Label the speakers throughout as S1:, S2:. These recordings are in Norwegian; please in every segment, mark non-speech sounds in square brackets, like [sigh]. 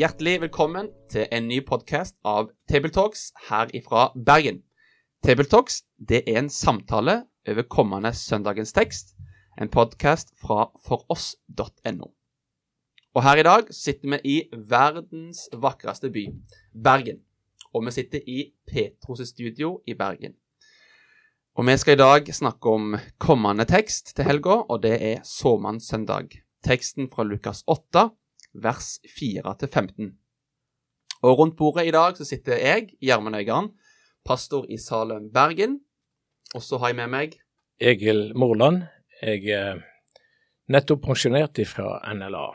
S1: Hjertelig velkommen til en ny podkast av Tabletalks her ifra Bergen. Tabletalks det er en samtale over kommende søndagens tekst, en podkast fra foross.no. Og her i dag sitter vi i verdens vakreste by, Bergen. Og vi sitter i Petros studio i Bergen. Og vi skal i dag snakke om kommende tekst til helga, og det er såmannssøndag. Teksten fra Lukas 8, vers 4-15. Og rundt bordet i dag så sitter jeg, Gjermund Øygarden, pastor i Salem, Bergen. Og så har jeg med meg
S2: Egil Morland. Jeg er nettopp pensjonert fra NLA.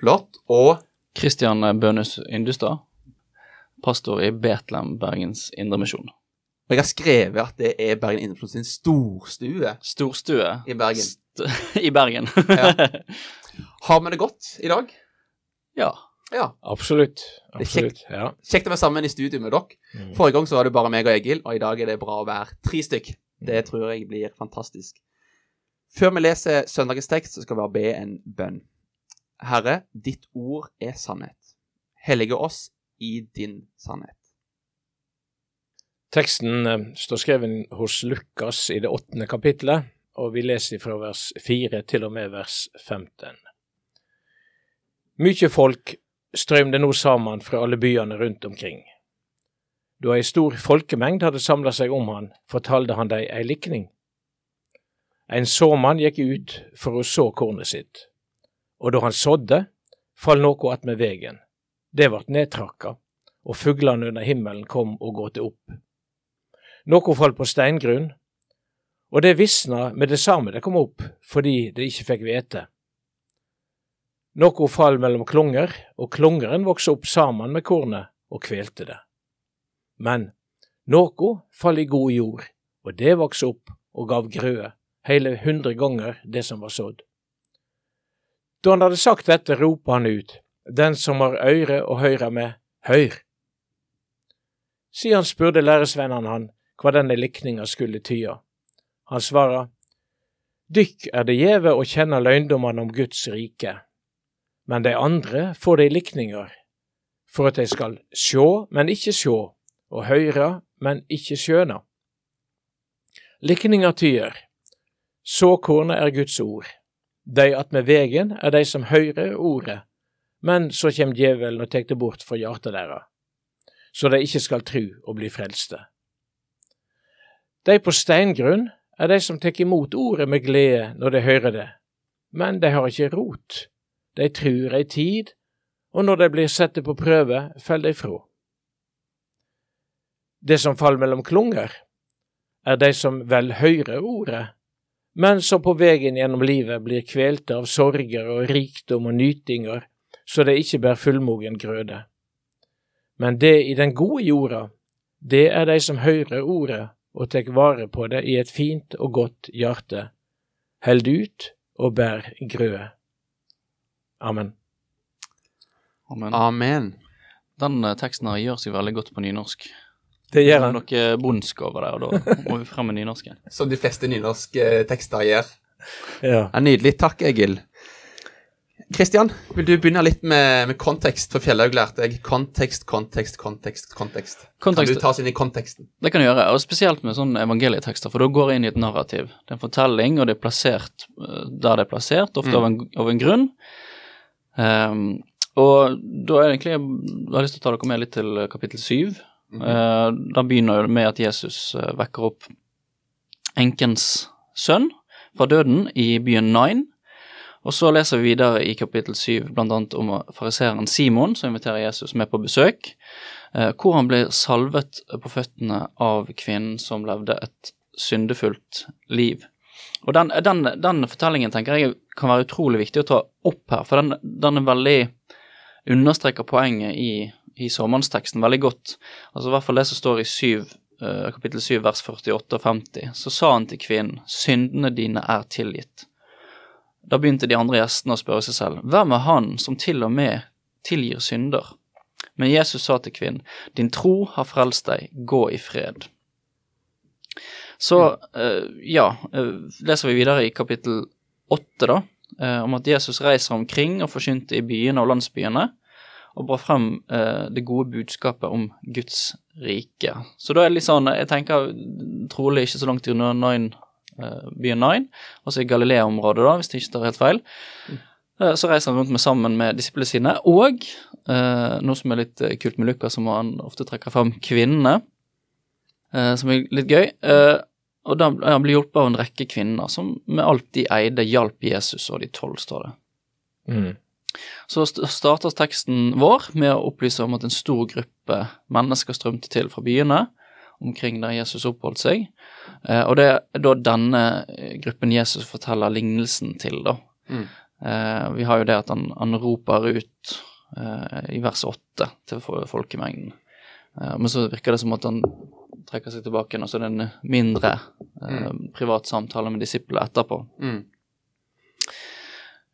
S1: Flott. Og
S3: Kristian Bønes Yndestad, pastor i Betlehem Bergens Indremisjon.
S1: og jeg har skrevet at det er Bergen Indremisjon sin storstue
S3: Storstue
S1: i Bergen.
S3: St [laughs] i Bergen.
S1: Ja. [laughs] Har vi det godt i dag?
S3: ja.
S1: Ja.
S2: Absolutt.
S1: Absolutt. kjekt.
S2: Ja.
S1: Kjekt å være sammen i studio med dere.
S2: Mm.
S1: Forrige gang så var det bare meg og Egil, og i dag er det bra å være tre stykk. Det tror jeg blir fantastisk. Før vi leser søndagens tekst, så skal vi be en bønn. Herre, ditt ord er sannhet. Hellige oss i din sannhet.
S2: Teksten eh, står skrevet hos Lukas i det åttende kapitlet, og vi leser fra vers 4 til og med vers 15. Mykje folk strømde nå sammen fra alle byene rundt omkring. Da ei stor folkemengd hadde samla seg om han, fortalte han dei ei likning. En såmann gikk ut for å så kornet sitt, og da han sådde, fall noe attmed vegen. Det vart nedtrakka, og fuglene under himmelen kom og gåte opp. Noe fall på steingrunn, og det visna med det samme det kom opp, fordi det ikke fikk hvete. Noe fall mellom klunger, og klungeren vokste opp sammen med kornet og kvelte det. Men noe fall i god jord, og det vokste opp og gav grøde, hele hundre ganger det som var sådd. Da han hadde sagt dette, ropa han ut, Den som har øyre å høre med, høyr! Siden spurte læresvennene han hva denne likninga skulle tya. Han svarer, Dykk er det gjeve å kjenne løgndommene om Guds rike, men de andre får de likninger, for at de skal sjå, men ikke sjå, og høyre, men ikke skjøna. Likninga tyder, såkornet er Guds ord, de attmed vegen er de som høyrer ordet, men så kjem djevelen og tek det bort fra hjartet dera, så de ikke skal tru og bli frelste. De på steingrunn er de som tek imot ordet med glede når de hører det, men de har ikke rot, de trur ei tid, og når de blir sette på prøve, fell de frå. Det som faller mellom klunger, er de som vel høyrer ordet, men som på vegen gjennom livet blir kvelte av sorger og rikdom og nytinger, så de ikke bærer fullmogen grøde. Men det i den gode jorda, det er de som høyrer ordet og tek vare på det i et fint og godt hjerte, held ut og bær grøde. Amen.
S3: Amen.
S1: Amen.
S3: Den eh, teksten her gjør seg veldig godt på nynorsk.
S2: Det gjør han.
S3: Noe bondsk over det, og da må vi frem med nynorsken. [laughs]
S1: Som de fleste nynorske tekster gjør.
S2: Ja.
S1: Ja, nydelig. Takk, Egil. Kristian, vil du begynne litt med, med kontekst? For Fjellhaug lærte jeg kontekst, kontekst, kontekst. kontekst.
S3: Kontekst-
S1: Kan du ta oss inn i konteksten?
S3: Det kan du gjøre, og spesielt med sånne evangelietekster, for da går jeg inn i et narrativ. Det er en fortelling, og det er plassert eh, der det er plassert, ofte av, en, av en grunn. Um, og da er egentlig Jeg har lyst til å ta dere med litt til kapittel syv. Uh, da begynner det med at Jesus eh, vekker opp enkens sønn fra døden i byen Nain. Og så leser vi videre i kapittel 7 blant annet om fariseeren Simon, som inviterer Jesus med på besøk, eh, hvor han blir salvet på føttene av kvinnen som levde et syndefullt liv. Og den, den, den, fortellingen tenker jeg kan være utrolig viktig å ta opp her, for den, den er veldig understreker poenget i, i sårmannsteksten veldig godt. Altså i hvert fall det som står i 7, uh, kapittel 7 vers 48 og 50. Så sa han til kvinnen, syndene dine er tilgitt. Da begynte de andre gjestene å spørre seg selv, hvem er han som til og med tilgir synder? Men Jesus sa til kvinnen, din tro har frelst deg, gå i fred. Så uh, ja, uh, leser vi videre i kapittel åtte, da, uh, om at Jesus reiser omkring og forkynte i byene og landsbyene, og bra frem det gode budskapet om Guds rike. Så da er det litt sånn, jeg tenker trolig ikke så langt unna Nine, byen Nine, altså i Galilea-området, da, hvis det ikke tar helt feil. Så reiser han rundt med sammen med disiplene sine, og noe som er litt kult med Lukas, som han ofte trekker frem kvinnene, som er litt gøy. Og da han blir hjulpet av en rekke kvinner som med alt de eide, hjalp Jesus og de tolv, står det.
S2: Mm.
S3: Så starter teksten vår med å opplyse om at en stor gruppe mennesker strømte til fra byene omkring der Jesus oppholdt seg. Eh, og det er da denne gruppen Jesus forteller lignelsen til, da. Mm. Eh, vi har jo det at han, han roper ut eh, i vers åtte til folkemengden. Eh, men så virker det som at han trekker seg tilbake igjen, og så er det en mindre eh, mm. privat samtale med disiplene etterpå.
S1: Mm.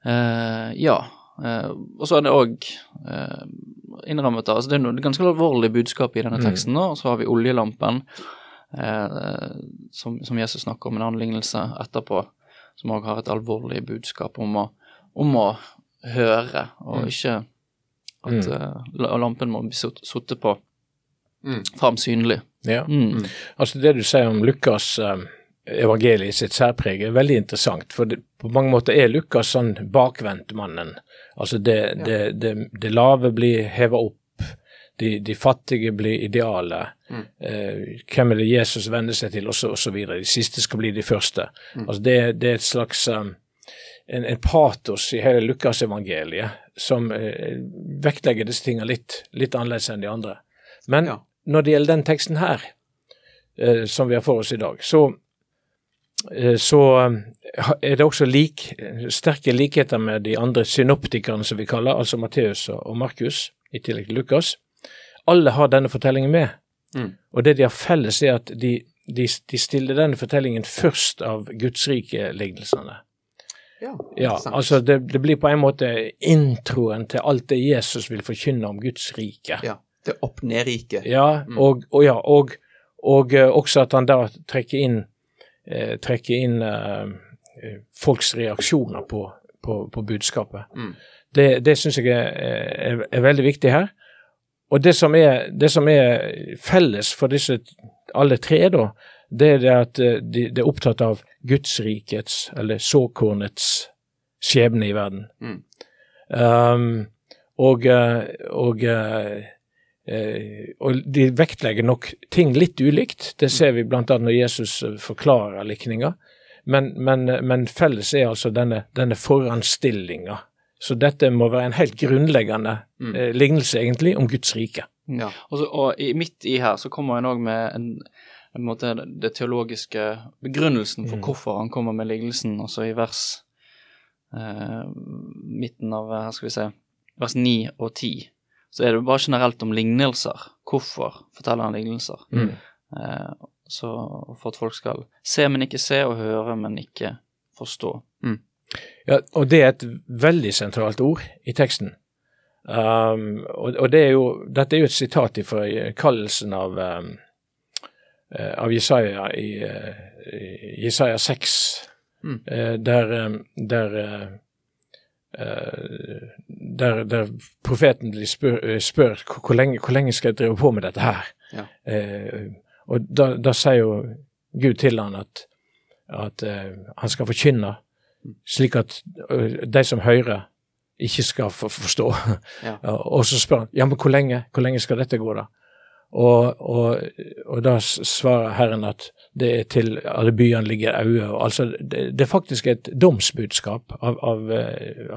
S3: Eh, ja. Eh, og så er det òg eh, innrammet altså Det er noe ganske alvorlig budskap i denne mm. teksten. Mm. og Så har vi oljelampen, eh, som, som, Jesus snakker om en annen lignelse etterpå, som òg har et alvorlig budskap om å, om å høre, og mm. ikke at uh, lampen må bli sittet på mm. fram synlig.
S2: Ja. Mm. Altså Det du sier om Lukas um, evangeliet sitt særpreg, er veldig interessant. For det, på mange måter er Lukas sånn bakvendtmannen. Altså det, ja. det, det, det, lave blir heva opp, de, de, fattige blir idealet. Mm. Eh, hvem er det Jesus venner seg til, osv. osv. De siste skal bli de første. Mm. Altså det, er et slags um, en, en, patos i hele Lukasevangeliet som eh, vektlegger disse tingene litt, litt annerledes enn de andre. Men ja når det gjelder den teksten her, eh, som vi har for oss i dag, så, så eh, er det også lik, sterke likheter med de andre synoptikerne som vi kaller, altså Matteus og Markus, i tillegg til Lukas. Alle har denne fortellingen med, mm. og det de har felles, er at de, de, de stiller denne fortellingen først av Guds rike-lignelsene.
S1: Ja,
S2: ja, altså det, det, blir på en måte introen til alt det Jesus vil forkynne om Guds rike.
S1: Ja. Det opp-ned-riket.
S2: Ja, mm. og, og, ja, og, og, eh, også at han da trekker inn, eh, trekke inn eh, folks reaksjoner på, på, på budskapet. Mm. Det, det syns jeg er, er, er, veldig viktig her. Og det som er, det som er felles for disse alle tre, da, det er det at eh, de, de er opptatt av Gudsrikets, eller såkornets, skjebne i verden. Mm. Um, og, og Eh, og de vektlegger nok ting litt ulikt. Det ser vi bl.a. når Jesus eh, forklarer likninga. Men, men, men, felles er altså denne, denne foranstillinga. Så dette må være en helt grunnleggende mm. eh, lignelse, egentlig, om Guds rike.
S3: Ja. Og, så, og i, midt i her så kommer han òg med en, en måte, det teologiske begrunnelsen for mm. hvorfor han kommer med lignelsen, altså i vers eh, midten av her skal vi se, vers 9 og 10 så er det bare generelt om lignelser. Hvorfor forteller han lignelser? Mm. Eh, så for at folk skal se, men ikke se, og høre, men ikke forstå.
S2: Mm. Ja, og det er et veldig sentralt ord i teksten. Um, og, og det er jo, dette er jo et sitat fra kallelsen av, um, av Jesaja i, uh, i Jesaja 6, mm. uh, der, um, der uh, der, der, profeten spør, eh, spør hvor, lenge, hvor, lenge, skal jeg drive på med dette her? Ja. Uh, og da, da, sier jo Gud til han at, at uh, han skal forkynne, slik at de som hører, ikke skal for, forstå. Ja. [laughs] og så spør han ja, men hvor lenge, hvor lenge skal dette gå, da? Og, og, og, da svarer Herren at det er til alle byene ligger øye. Altså, det, det, er faktisk et domsbudskap av, av,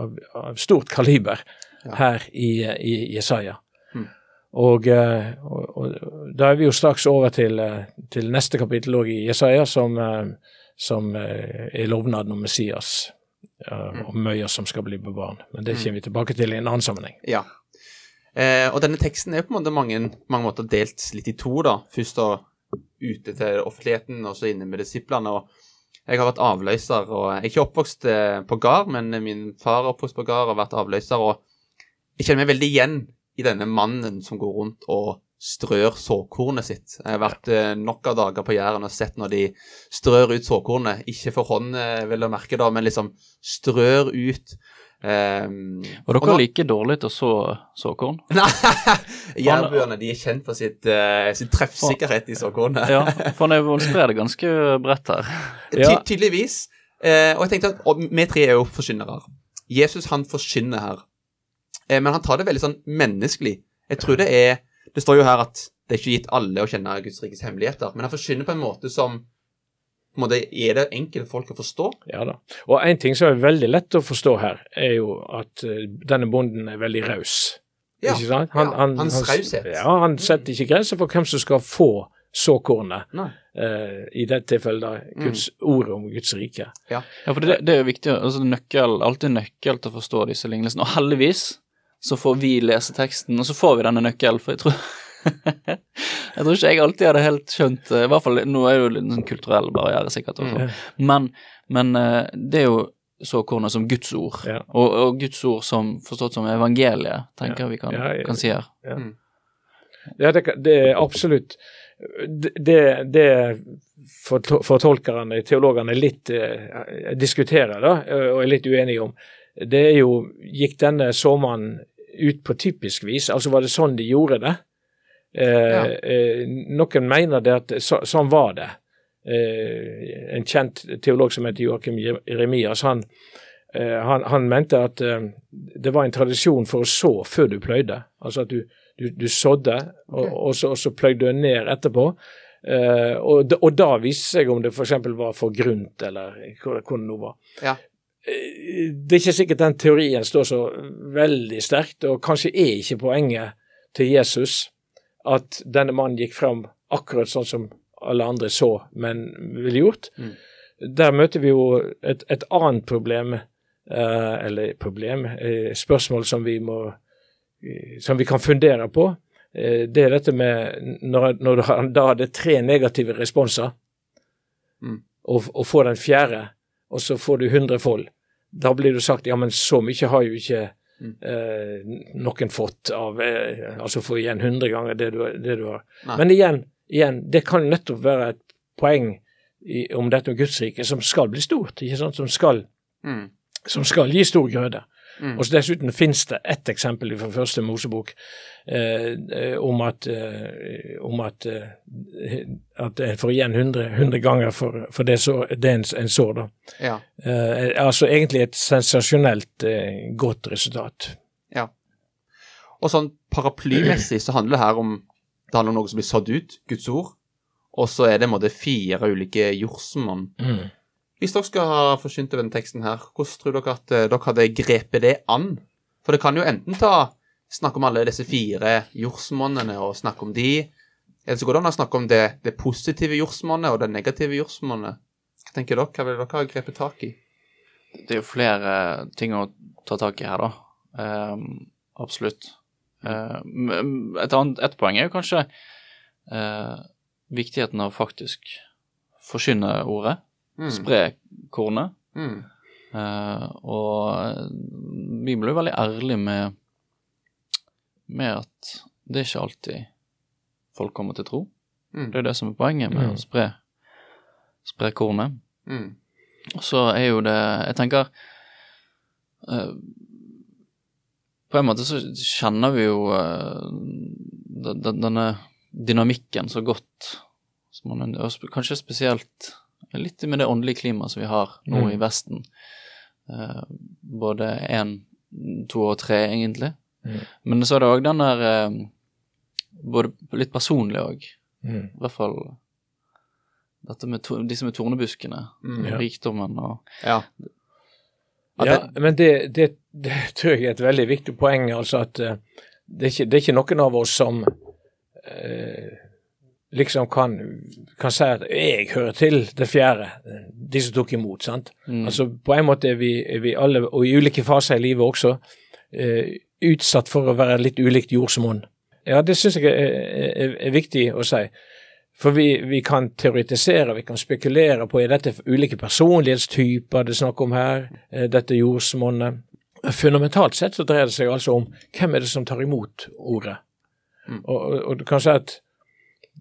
S2: av, av stort kaliber ja. her i, i Jesaja. Mm. Og, og, og, da er vi jo straks over til, til neste kapittel òg i Jesaja, som, som eh, er lovnaden om Messias
S1: Mm.
S2: og Møya som skal bli bevart. Men det kommer vi tilbake til i en annen sammenheng.
S1: Ja. Eh, og denne teksten er på en måte mange, mange måter delt litt i to, da. Først da ute til offentligheten, og så inne med disiplene. og jeg har vært avløser, og jeg er ikke oppvokst eh, på gard, men min far er oppvokst på gard og har vært avløser, og jeg kjenner meg veldig igjen i denne mannen som går rundt og strør såkornet sitt. Jeg har vært eh, nok av dager på Jæren og sett når de strør ut såkornet, ikke for hånd, eh, vel å merke, da, men liksom strør ut. Um,
S3: Og dere og nå... liker dårlig til å så såkorn? [laughs]
S1: Nei, jærbuene de er kjent for sitt, uh, sin treffsikkerhet i såkornet.
S3: Ja, for han sprer det ganske bredt her.
S1: Ty tydeligvis. Uh, og jeg tenkte at og vi tre er jo forkynnere. Jesus han forkynner her, uh, men han tar det veldig sånn menneskelig. Jeg tror det er Det står jo her at det er ikke gitt alle å kjenne Guds rikes hemmeligheter, men han forkynner på en måte som måte Er det enkelt folk å forstå?
S2: Ja da. Og en ting som er veldig lett å forstå her, er jo at uh, denne bonden er veldig raus.
S1: Ja,
S2: Ikke sant?
S1: ja, hans raushet.
S2: Ja, han setter ikke grenser for hvem som skal få såkornet. Eh, I dette tilfellet da, Guds ord om Guds rike.
S3: Ja, for det, det er jo viktig, altså nøkkel, alltid nøkkel til å forstå disse lignelsene. Og heldigvis så får vi lese teksten, og så får vi denne nøkkelen, for jeg tror [laughs] Jeg tror ikke jeg alltid hadde helt skjønt eh, I hvert fall nå er det jo litt sånn kulturell barriere, sikkert. Også.
S2: Mm.
S3: Men, men eh, det er jo så kornet som Guds ord,
S2: Ja.
S3: og, og Guds ord som forstått som evangeliet, tenker jeg vi kan,
S2: Ja, ja.
S3: kan si her.
S2: Ja, det, det er absolutt Det, det, det forto- fortolkerne, teologene, litt eh, diskuterer da, eh, og er litt uenige om, det er jo Gikk denne såmannen ut på typisk vis? Altså var det sånn de gjorde det? Eh,
S1: Ja.
S2: eh, noen mener det at så, sånn var det. Eh, en kjent teolog som heter Joakim Jeremias, han, han, han mente at det var en tradisjon for å så før du pløyde. Altså at du, du, du sådde, og,
S1: okay.
S2: og, så, og så pløyde du ned etterpå. Eh, og, da- og da viste seg om det f.eks. var for grunt, eller hvor, hvor det nå var.
S1: Ja.
S2: Det er ikke sikkert den teorien står så veldig sterkt, og kanskje er ikke poenget til Jesus at denne mannen gikk fram akkurat sånn som alle andre så, men ville gjort.
S1: Mm.
S2: Der møter vi jo et, et annet problem, eh, eller problem, eh, spørsmål som vi må eh, som vi kan fundere på. Eh, det er dette med når, når du har- da hadde tre negative responser,
S1: Mm.
S2: og, og får den fjerde, og så får du 100 fold. Da blir det sagt ja, men så mye har jo ikke. Eh, noen fått av eh, Altså få igjen 100 ganger det du, det du har.
S1: Nei.
S2: Men igjen, igjen, det kan nettopp være et poeng i, om dette med Guds rike som skal bli stort, ikke sant? Som skal,
S1: Mm.
S2: som skal gi stor grøde.
S1: Mm.
S2: Og så Dessuten finnes det ett eksempel fra første Mosebok eh, eh, om at, eh, om at, eh, at en får igjen 100, 100 ganger for, for det, så, det en, en sår. da.
S1: Ja.
S2: Eh, altså egentlig et sensasjonelt eh, godt resultat. Ja.
S1: Og sånn paraplymessig så handler det her om Det handler om noe som blir sådd ut, Guds ord, og så er det en måte fire ulike jordsmonn. Hvis dere skal ha forsynt over den teksten her, hvordan tror dere at eh, dere hadde grepet det an? For det kan jo enten ta snakke om alle disse fire jordsmonnene og snakke om de, eller så går det an å snakke om det, det positive jordsmonnet og det negative jordsmonnet. Hva tenker dere? Hva vil dere ha grepet tak i?
S3: Det er jo flere ting å ta tak i her, da. Um, absolutt. Um, et annet et poeng er jo kanskje uh, viktigheten av faktisk forkynne ordet,
S1: Mm.
S3: spre kornet.
S1: Mm.
S3: Uh, og vi ble jo veldig ærlige med, med at det er ikke alltid folk kommer til tro.
S1: Mm.
S3: Det er det som er poenget med
S2: Mm.
S3: å spre, spre kornet.
S1: Mm.
S3: Og så er jo det Jeg tenker uh, På en måte så kjenner vi jo eh, den- den- denne dynamikken så godt. Som man, kanskje spesielt litt med det åndelige klimaet som vi har nå
S2: Mm.
S3: i Vesten. Uh, både én, to og tre, egentlig.
S2: Mm.
S3: Men så er det òg den der uh, Både litt personlig òg.
S2: Mm.
S3: I hvert fall dette med to, disse med tornebuskene.
S1: Mm.
S2: Ja.
S3: Rikdommen og
S1: Ja. Ja,
S2: Ja,
S1: det-
S2: men det, det, det tror jeg er et veldig viktig poeng. altså at uh, det, er ikke, det er ikke noen av oss som eh, liksom kan, kan si at 'jeg hører til det fjerde', de som tok imot. sant?
S3: Mm.
S2: Altså På en måte er vi, er vi alle, og i ulike faser i livet også, eh, utsatt for å være litt ulikt jordsmonn. Ja, det syns jeg er, er, er, viktig å si. For vi, vi, kan teoretisere, vi kan spekulere på er dette ulike personlighetstyper det er snakk om her, dette jordsmonnet. Fundamentalt sett så dreier det seg altså om hvem er det som tar imot ordet.
S1: Mm.
S2: Og, og, og du kan si at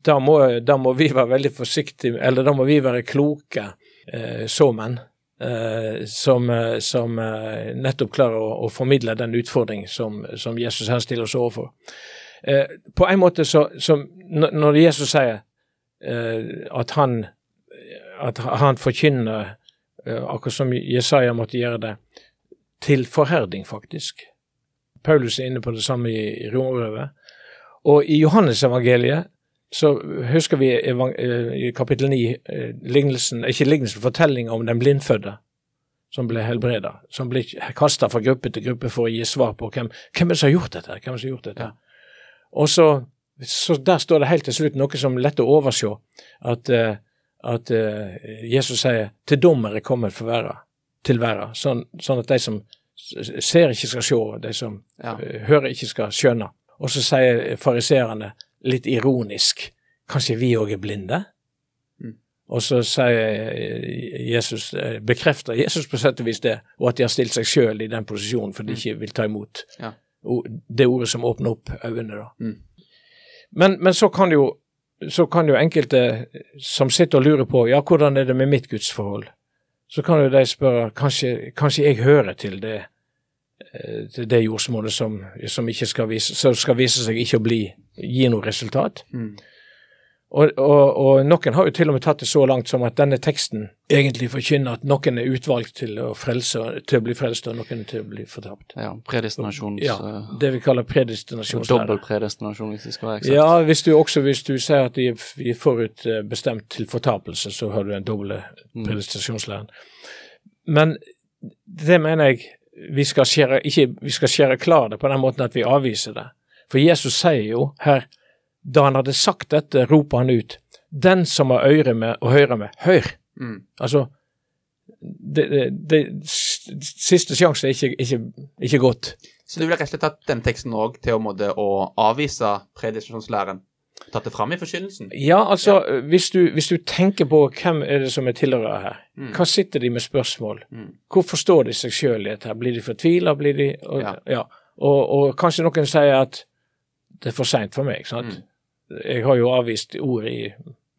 S2: da må, da må, vi være veldig forsiktige, eller da må vi være kloke eh, såmenn. Eh, som, eh, som eh, nettopp klarer å, å, formidle den utfordring som, som, Jesus her stiller oss overfor. Eh, på en måte så, så Når Jesus sier eh, at han at han forkynner, eh, akkurat som Jesaja måtte gjøre det, til forherding, faktisk. Paulus er inne på det samme i, i Romerbrevet. Og i Johannesevangeliet så husker vi i kapittel 9 lignelsen, ikke lignelsen, fortellinga om den blindfødde som ble helbreda, som ble kasta fra gruppe til gruppe for å gi svar på hvem, hvem det som har gjort dette. Hvem det som har gjort dette? Ja. Og så, så, Der står det helt til slutt noe som er lett å overse, at, at Jesus sier 'til dommer er kommet for verden', til verden, sånn, sånn, at de som ser ikke skal se, de som ja. hører ikke skal skjønne. Og så sier fariseerne litt ironisk Kanskje vi òg er blinde? Mm. Og så sier Jesus, bekrefter Jesus på sett og vis det, og at de har stilt seg sjøl i den posisjonen for de mm. ikke vil ta imot ja. det ordet som åpner opp øynene. da. Mm. Men, men så, kan jo, så kan jo enkelte som sitter og lurer på ja, hvordan er det med mitt gudsforhold, så kan jo de spørre kanskje, kanskje jeg hører til det det jordsmonnet som, som, som skal vise seg ikke å bli, gi noe resultat. Mm. Og, og, og, noen har jo til og med tatt det så langt som at denne teksten egentlig forkynner at noen er utvalgt til å, frelse, til å bli frelst, og noen til å bli fortapt.
S3: Ja, predestinasjons...
S2: Ja, det vi kaller predestinasjonslære.
S3: Dobbel predestinasjon, hvis det skal være eksakt.
S2: Ja, hvis du også hvis du sier at de er forutbestemt til fortapelse, så har du en doble mm. predestinasjonslæren. Men det mener jeg vi skal skjære, ikke, vi skal skjære klar det på den måten at vi avviser det. For Jesus sier jo her, da han hadde sagt dette, roper han ut, den som har øre med og høre med, hør. Mm. Altså, det, det, det, siste sjanse er ikke, ikke, ikke godt.
S1: Så du ville rett og slett tatt den teksten òg til å avvise predestinasjonslæren? Tatt det fram i forkynnelsen?
S2: Ja, altså ja. Hvis, du, hvis, du, tenker på hvem er det som er tilhørere her, mm. hva sitter de med spørsmål? Mm. Hvor forstår de seg sjøl i dette? Blir de fortvila? Blir de og, ja. ja. Og, og, kanskje noen sier at det er for seint for meg. sant? Mm. Jeg har jo avvist ordet i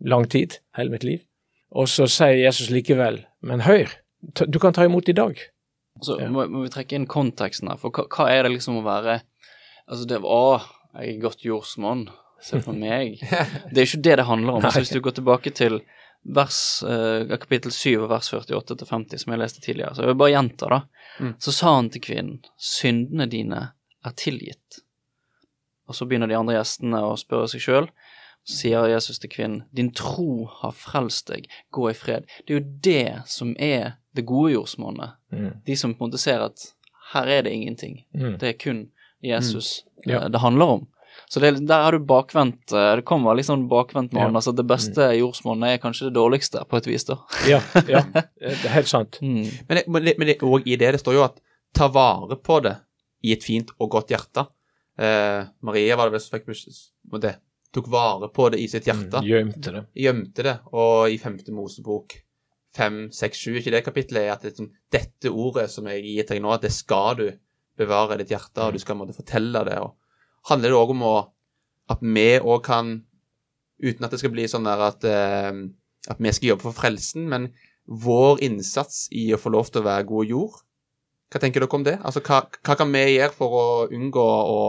S2: lang tid, hele mitt liv. Og så sier Jesus likevel, men hør, du kan ta imot i dag.
S3: Så ja. må, må, vi trekke inn konteksten her, for hva, hva, er det liksom å være Altså, det Å, jeg er godt jordsmonn. Se på [laughs] meg. Det er ikke det det handler om. Så hvis du går tilbake til vers, eh, kapittel 7 vers 48 til 50, som jeg leste tidligere, så jeg vil bare gjenta, da. Mm. Så sa han til kvinnen, syndene dine er tilgitt. Og så begynner de andre gjestene å spørre seg sjøl. Så sier Jesus til kvinnen, din tro har frelst deg, gå i fred. Det er jo det som er det gode jordsmonnet. Mm. De som på en måte ser at her er det ingenting. Mm. Det er kun Jesus mm. ja. det handler om. Så det, der har du bakvendt eh, Det kommer litt sånn bakvendt med ja. altså Det beste mm. jordsmonnet er kanskje det dårligste, på et vis, da.
S2: ja, ja, [laughs] det er helt sant.
S1: Mm. Men, det, men, det, men det, og i det det står jo at ta vare på det i et fint og godt hjerte. Eh, Maria var det vel som fikk det, tok vare på det i sitt hjerte.
S2: Mm, gjemte det.
S1: Gjemte det. Og i femte Mosebok fem, seks, sju, ikke det kapittelet, er at det, som, dette ordet som jeg gir til deg nå, at det skal du bevare i ditt hjerte, og du skal måtte fortelle det. og handler det òg om å, at vi òg kan, uten at det skal bli sånn der at, eh, at vi skal jobbe for frelsen, men vår innsats i å få lov til å være god jord Hva tenker dere om det? Altså, hva, hva kan vi gjøre for å unngå å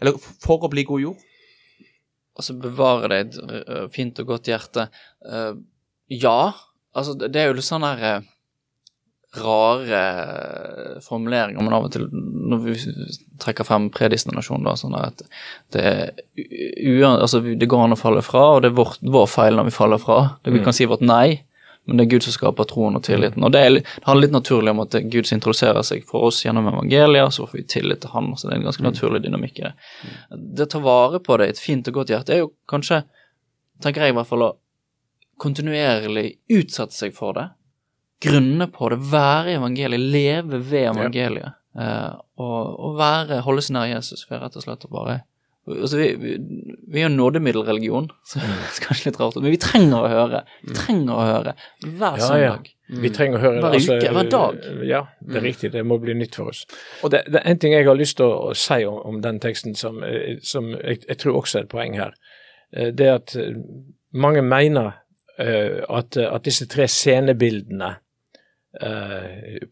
S1: Eller for å bli god jord?
S3: Altså, bevare det et fint og godt hjerte. Uh, ja. Altså, det er jo litt sånn her rare formuleringer, men av og til når vi trekker frem predestinasjon, da, sånn at det, altså, det går an å falle fra, og det er vår, vår feil når vi faller fra. Det, vi mm. kan si vårt nei, men det er Gud som skaper troen og tilliten. Og det, er, det handler litt naturlig om at Gud introduserer seg for oss gjennom evangeliet, så får vi tillit til Han. Så det er en ganske mm. naturlig dynamikk i det. Det å ta vare på det i et fint og godt hjerte er jo kanskje tenker jeg i hvert fall å kontinuerlig utsette seg for det, grunne på det, være i evangeliet, leve ved evangeliet, Ja. og, og være, holde seg nær Jesus, for rett og slett å bare Altså, vi, vi, vi er jo nådemiddelreligion, så [laughs] det er kanskje litt rart, men vi trenger å høre. Vi trenger å høre hver
S2: Ja, ja.
S3: søndag.
S2: Vi trenger å høre
S3: Hver
S2: altså,
S3: uke, hver dag.
S2: Ja, det er riktig. Det må bli nytt for oss. Og det, det er en ting jeg har lyst til å, si om, om den teksten, som, eh, som jeg, jeg tror også er et poeng her. Eh, Det er at eh, mange mener eh, at, at disse tre scenebildene eh,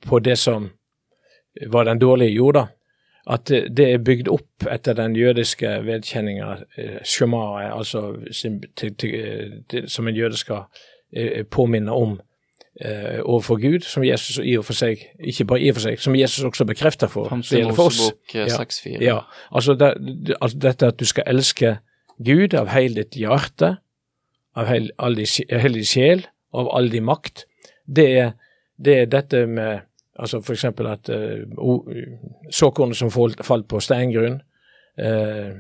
S2: på det som var den dårlige jorda, at det er bygd opp etter den jødiske vedkjenninga, eh, shemaet, altså som en jøde skal eh, påminne om eh, overfor Gud, som Jesus i og for seg, ikke bare i og for seg, som Jesus også bekrefter for, det gjelder for oss.
S3: Eh,
S2: Ja. Ja, altså, det, altså dette at du skal elske Gud av hele ditt hjerte, av hele all din sjel, av all din makt, det er, det er dette med altså eksempel at uh, såkornet som falt, på steingrunn, uh,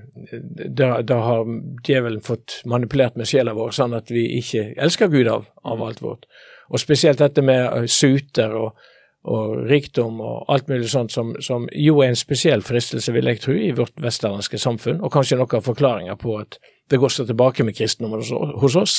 S2: da, da har djevelen fått manipulert med sjela vår, sånn at vi ikke elsker Gud av, av alt vårt. Og spesielt dette med eh, suter og, og rikdom og alt mulig sånt som, som jo er en spesiell fristelse, vil jeg tro, i vårt vestlandske samfunn, og kanskje noen forklaringer på at det går så tilbake med kristendommen hos, hos oss.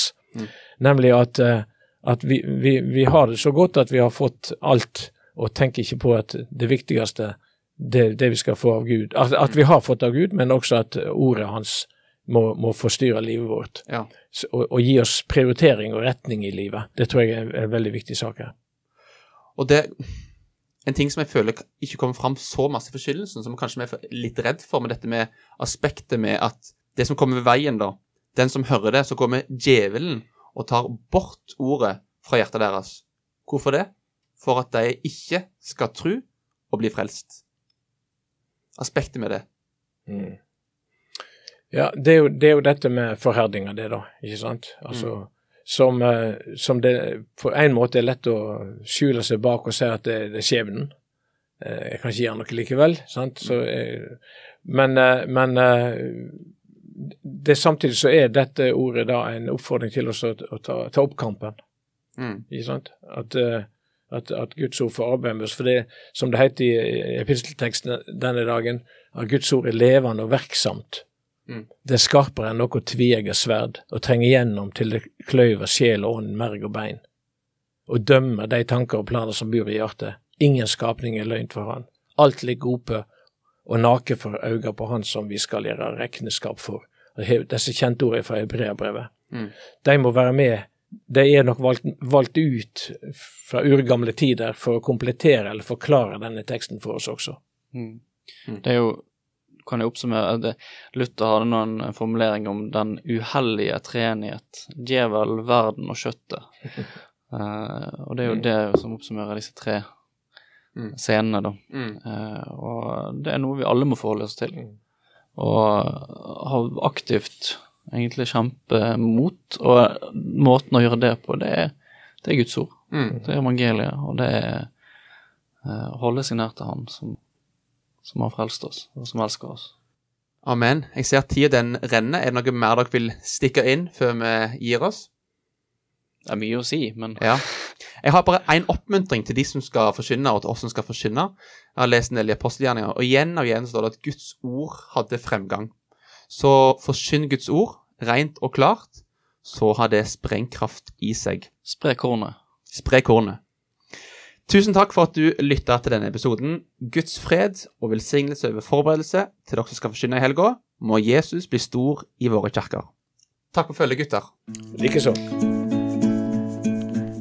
S2: Nemlig at, eh, at vi, vi, vi har det så godt at vi har fått alt, og tenker ikke på at det viktigste det, det vi skal få av Gud, at, at vi har fått av Gud, men også at ordet hans må, må forstyrre livet vårt
S1: Ja.
S2: Så, og, og gi oss prioritering og retning i livet. Det tror jeg er en, veldig viktig sak her.
S1: Og det En ting som jeg føler ikke kommer fram så masse i forkynnelsen, som kanskje vi er litt redd for, med dette med aspektet med at det som kommer ved veien, da Den som hører det, så kommer djevelen og tar bort ordet fra hjertet deres. Hvorfor det? For at de ikke skal tro og bli frelst. Aspektet med det.
S2: Mm. Ja, det er, jo, det er jo dette med forherdinga, det, da. Ikke sant? Altså, som, eh, som det på en måte er lett å skjule seg bak og si at det, det er skjebnen. Eh, jeg kan ikke gjøre noe likevel. sant? Så, men eh, men eh, det, samtidig så er dette ordet da en oppfordring til oss å, å ta, ta opp kampen.
S1: Mm.
S2: Ikke sant? At, eh, at, at Guds ord får oss. For det, som det heter i i epistelteksten denne dagen, at Guds ord er levende og verksomt.
S1: Mm.
S2: Det er skarpere enn noe tveegget sverd, og trenger gjennom til det kløyver sjel og ånd, merg og bein, og dømmer de tanker og planer som bor i hjertet. Ingen skapning er løgn for han. Alt ligger oppe og nake for øynene på han som vi skal gjøre regnskap for. Disse kjente ordene fra Hebreabrevet.
S1: Mm.
S2: De må være med. De er nok valgt, valgt ut fra urgamle tider for å komplettere eller forklare denne teksten for oss også.
S3: Mm.
S1: Mm.
S3: Det er jo kan jeg oppsummere det, Luther hadde noen formulering om den uhellige treenighet. Djevel, verden og kjøttet. uh, [laughs] og det er jo det som oppsummerer disse tre
S1: Mm.
S3: scenene, da.
S1: Mm.
S3: Uh, og det er noe vi alle må forholde oss til. Og ha aktivt egentlig kjempe mot. Og måten å gjøre det på, det er, det er Guds ord.
S1: Mm.
S3: Det er evangeliet, og det er eh, å holde seg nær til Han som, som har frelst oss, og som elsker oss.
S1: Amen. Jeg ser at tida den renner. Er det noe mer dere vil stikke inn før vi gir oss?
S3: Det er mye å si, men
S1: Ja. Jeg har bare én oppmuntring til de som skal forkynne, og til oss som skal forkynne. Jeg har lest en del i apostelgjerninger, og igjen og igjen står det at Guds ord hadde fremgang. Så forkynn Guds ord, rent og klart, så har det sprengkraft i seg.
S3: spre kornet.
S1: Spre kornet. Tusen takk for at du lytta til denne episoden. Guds fred og velsignelse over forberedelse til dere som skal forkynne i helga. Må Jesus bli stor i våre kirker. Takk for følget, gutter.
S2: Likeså.